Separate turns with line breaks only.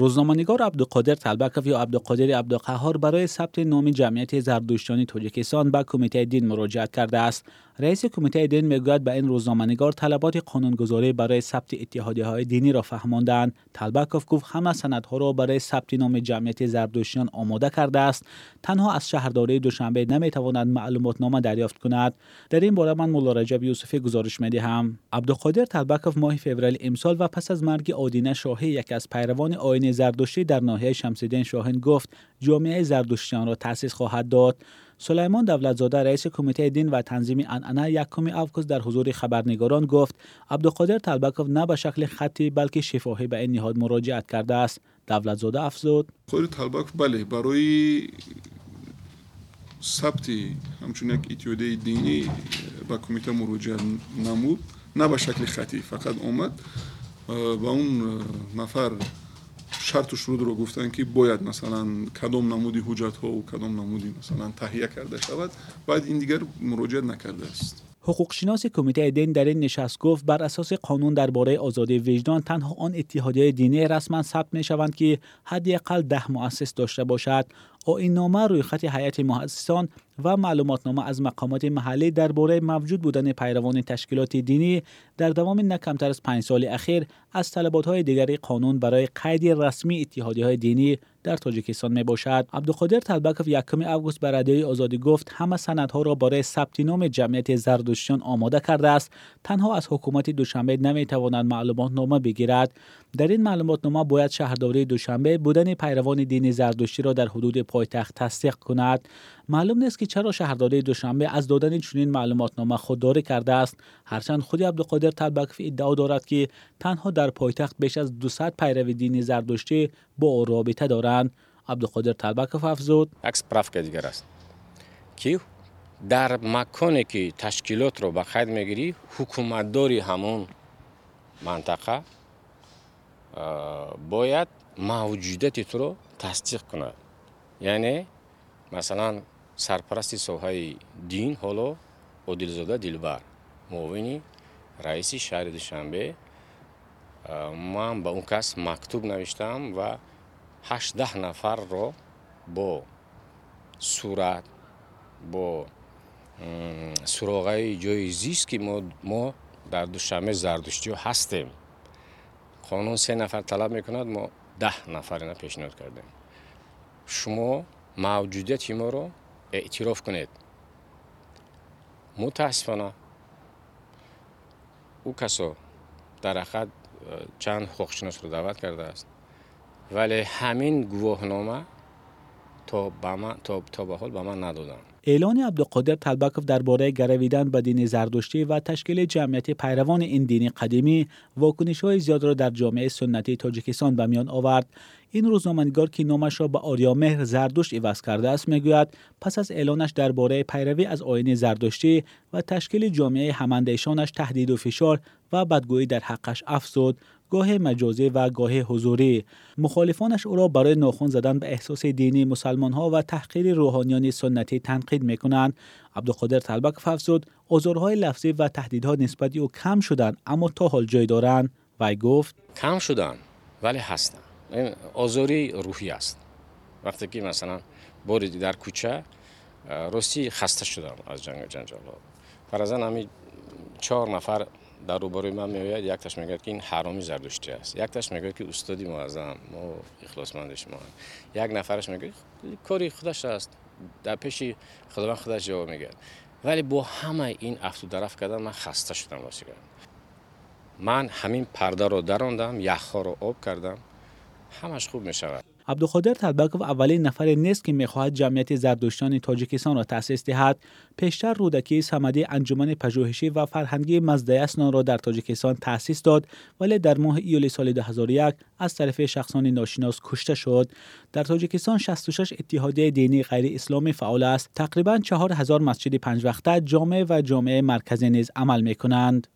روزنامه‌نگار عبدالقادر طلبکف یا عبدالقادر عبدالقهار برای ثبت نام جمعیت زردشتیان تاجیکستان به کمیته دین مراجعت کرده است. رئیس کمیته دین می‌گوید به این روزنامه‌نگار طلبات قانونگذاری برای ثبت اتحادیه های دینی را فهماندند طلبکف گفت همه سندها را برای ثبت نام جمعیت زردشتیان آماده کرده است. تنها از شهرداری دوشنبه نمی‌تواند معلومات نامه دریافت کند. در این باره من مولا رجب یوسفی گزارش می‌دهم. عبدالقادر طلبکف ماه فوریه امسال و پس از مرگ آدینه شاهی یک از پیروان آین زردشتی در ناحیه شمسیدین شاهین گفت جامعه زردشتیان را تأسیس خواهد داد. سلیمان دولتزاده رئیس کمیته دین و تنظیم انعنه یکم اوکوس در حضور خبرنگاران گفت عبدالقادر طلبکوف نه به شکل خطی بلکه شفاهی به این نهاد مراجعت کرده است. دولتزاده افزود.
خود طلبکوف بله برای ثبت همچون یک اتحادیه دینی به کمیته مراجعت نمود نه به شکل خطی فقط اومد و اون نفر شرط و شروط رو گفتن که باید مثلا کدام نمودی حجت ها و کدام نمودی مثلا تهیه کرده شود. باید این دیگر مراجعت نکرده است.
حقوقشناس کمیته دین در این نشست گفت بر اساس قانون درباره آزادی وجدان تنها آن اتحادیه دینی رسما ثبت می شوند که حداقل ده مؤسس داشته باشد. این نامه روی خط هیئت مؤسسان و معلوماتنامه از مقامات محلی درباره موجود بودن پیروان تشکیلات دینی در دوام نه کمتر از پنج سال اخیر از طلبات های دیگری قانون برای قید رسمی اتحادی های دینی در تاجیکستان می باشد عبدالقادر طلبکوف یکم اوگوست بر رادیوی آزادی گفت همه سندها را برای ثبت نام جمعیت زردشتیان آماده کرده است. تنها از حکومت دوشنبه نمی تواند معلومات نامه بگیرد. در این معلومات نامه باید شهرداری دوشنبه بودن پیروان دین زردشتی را در حدود پایتخت تصدیق کند. معلوم نیست که چرا شهرداری دوشنبه از دادن چنین معلومات نامه خودداری کرده است. هرچند خود عبدالقادر طلبکوف ادعا دارد که تنها در پایتخت بیش از 200 پیرو دین زردشتی با رابطه دارند عبدالقادر طلبکوف افزود
عکس که دیگر است که در مکانی که تشکیلات رو به خید میگیری حکومتداری همون منطقه باید موجودیت تو رو تصدیق کند یعنی مثلا سرپرستی سوهای دین حالا عادلزاده دلبر معاونی رئیسی شهر دوشنبه من به اون کس مکتوب نوشتم 18 نفر رو با صورت با سراغه جای زیست که ما, ما در دوشنبه زردشتی هستیم. قانون سه نفر طلب می‌کند ما ده نفر اینا پیشنهاد کردیم. شما موجودیت ما رو اعتراف کنید. متاسفانه او کسا در چند حقوقشناس رو دعوت کرده است. ولی همین گواهنامه تا به من تا, تا به حال به من ندادن.
اعلان عبدالقادر طلبکوف درباره گرویدن به دین زردشتی و تشکیل جمعیت پیروان این دین قدیمی واکنش های زیاد را در جامعه سنتی تاجیکستان به میان آورد. این روزنامه‌نگار که نامش را به آریا مهر زردشت عوض کرده است می‌گوید پس از اعلانش درباره پیروی از آین زردشتی و تشکیل جامعه هماندیشانش تهدید و فشار و بدگویی در حقش افزود. گاه مجازی و گاه حضوری. مخالفانش او را برای ناخون زدن به احساس دینی مسلمان ها و تحقیر روحانیان سنتی تنقید می کنند عبدالقادر طلبک ففزود ازارهای لفظی و تهدیدها نسبت او کم شدند اما تا حال جای دارند. و گفت
کم شدن ولی هستن. این آزاری روحی است. وقتی که مثلا بوری در کوچه راستی خسته شدم از جنگ جنجال فرزن همین چهار نفر در روبروی من میآید یک تاش میگه که این حرامی زردشتی است. یک تاش میگه که استادی معظم ما اخلاصمندش ما. یک نفرش میگه کاری خودش است. در پیش خداوند خودش جواب میگه ولی با همه این افتو درف کردن من خسته شدم واسه من همین پرده رو دراندم یخها رو آب کردم. همش خوب می شود
عبدالقادر طلبکوف اولین نفر نیست که می‌خواهد جمعیت زردشتان تاجیکستان را تأسیس دهد پیشتر رودکی سمدی انجمن پژوهشی و فرهنگی مزده اسنان را در تاجیکستان تأسیس داد ولی در ماه ایول سال 2001 از طرف شخصان ناشناس کشته شد. در تاجیکستان 66 اتحادیه دینی غیر اسلامی فعال است. تقریبا 4000 مسجد پنج وقته جامعه و جامعه مرکزی نیز عمل می کنند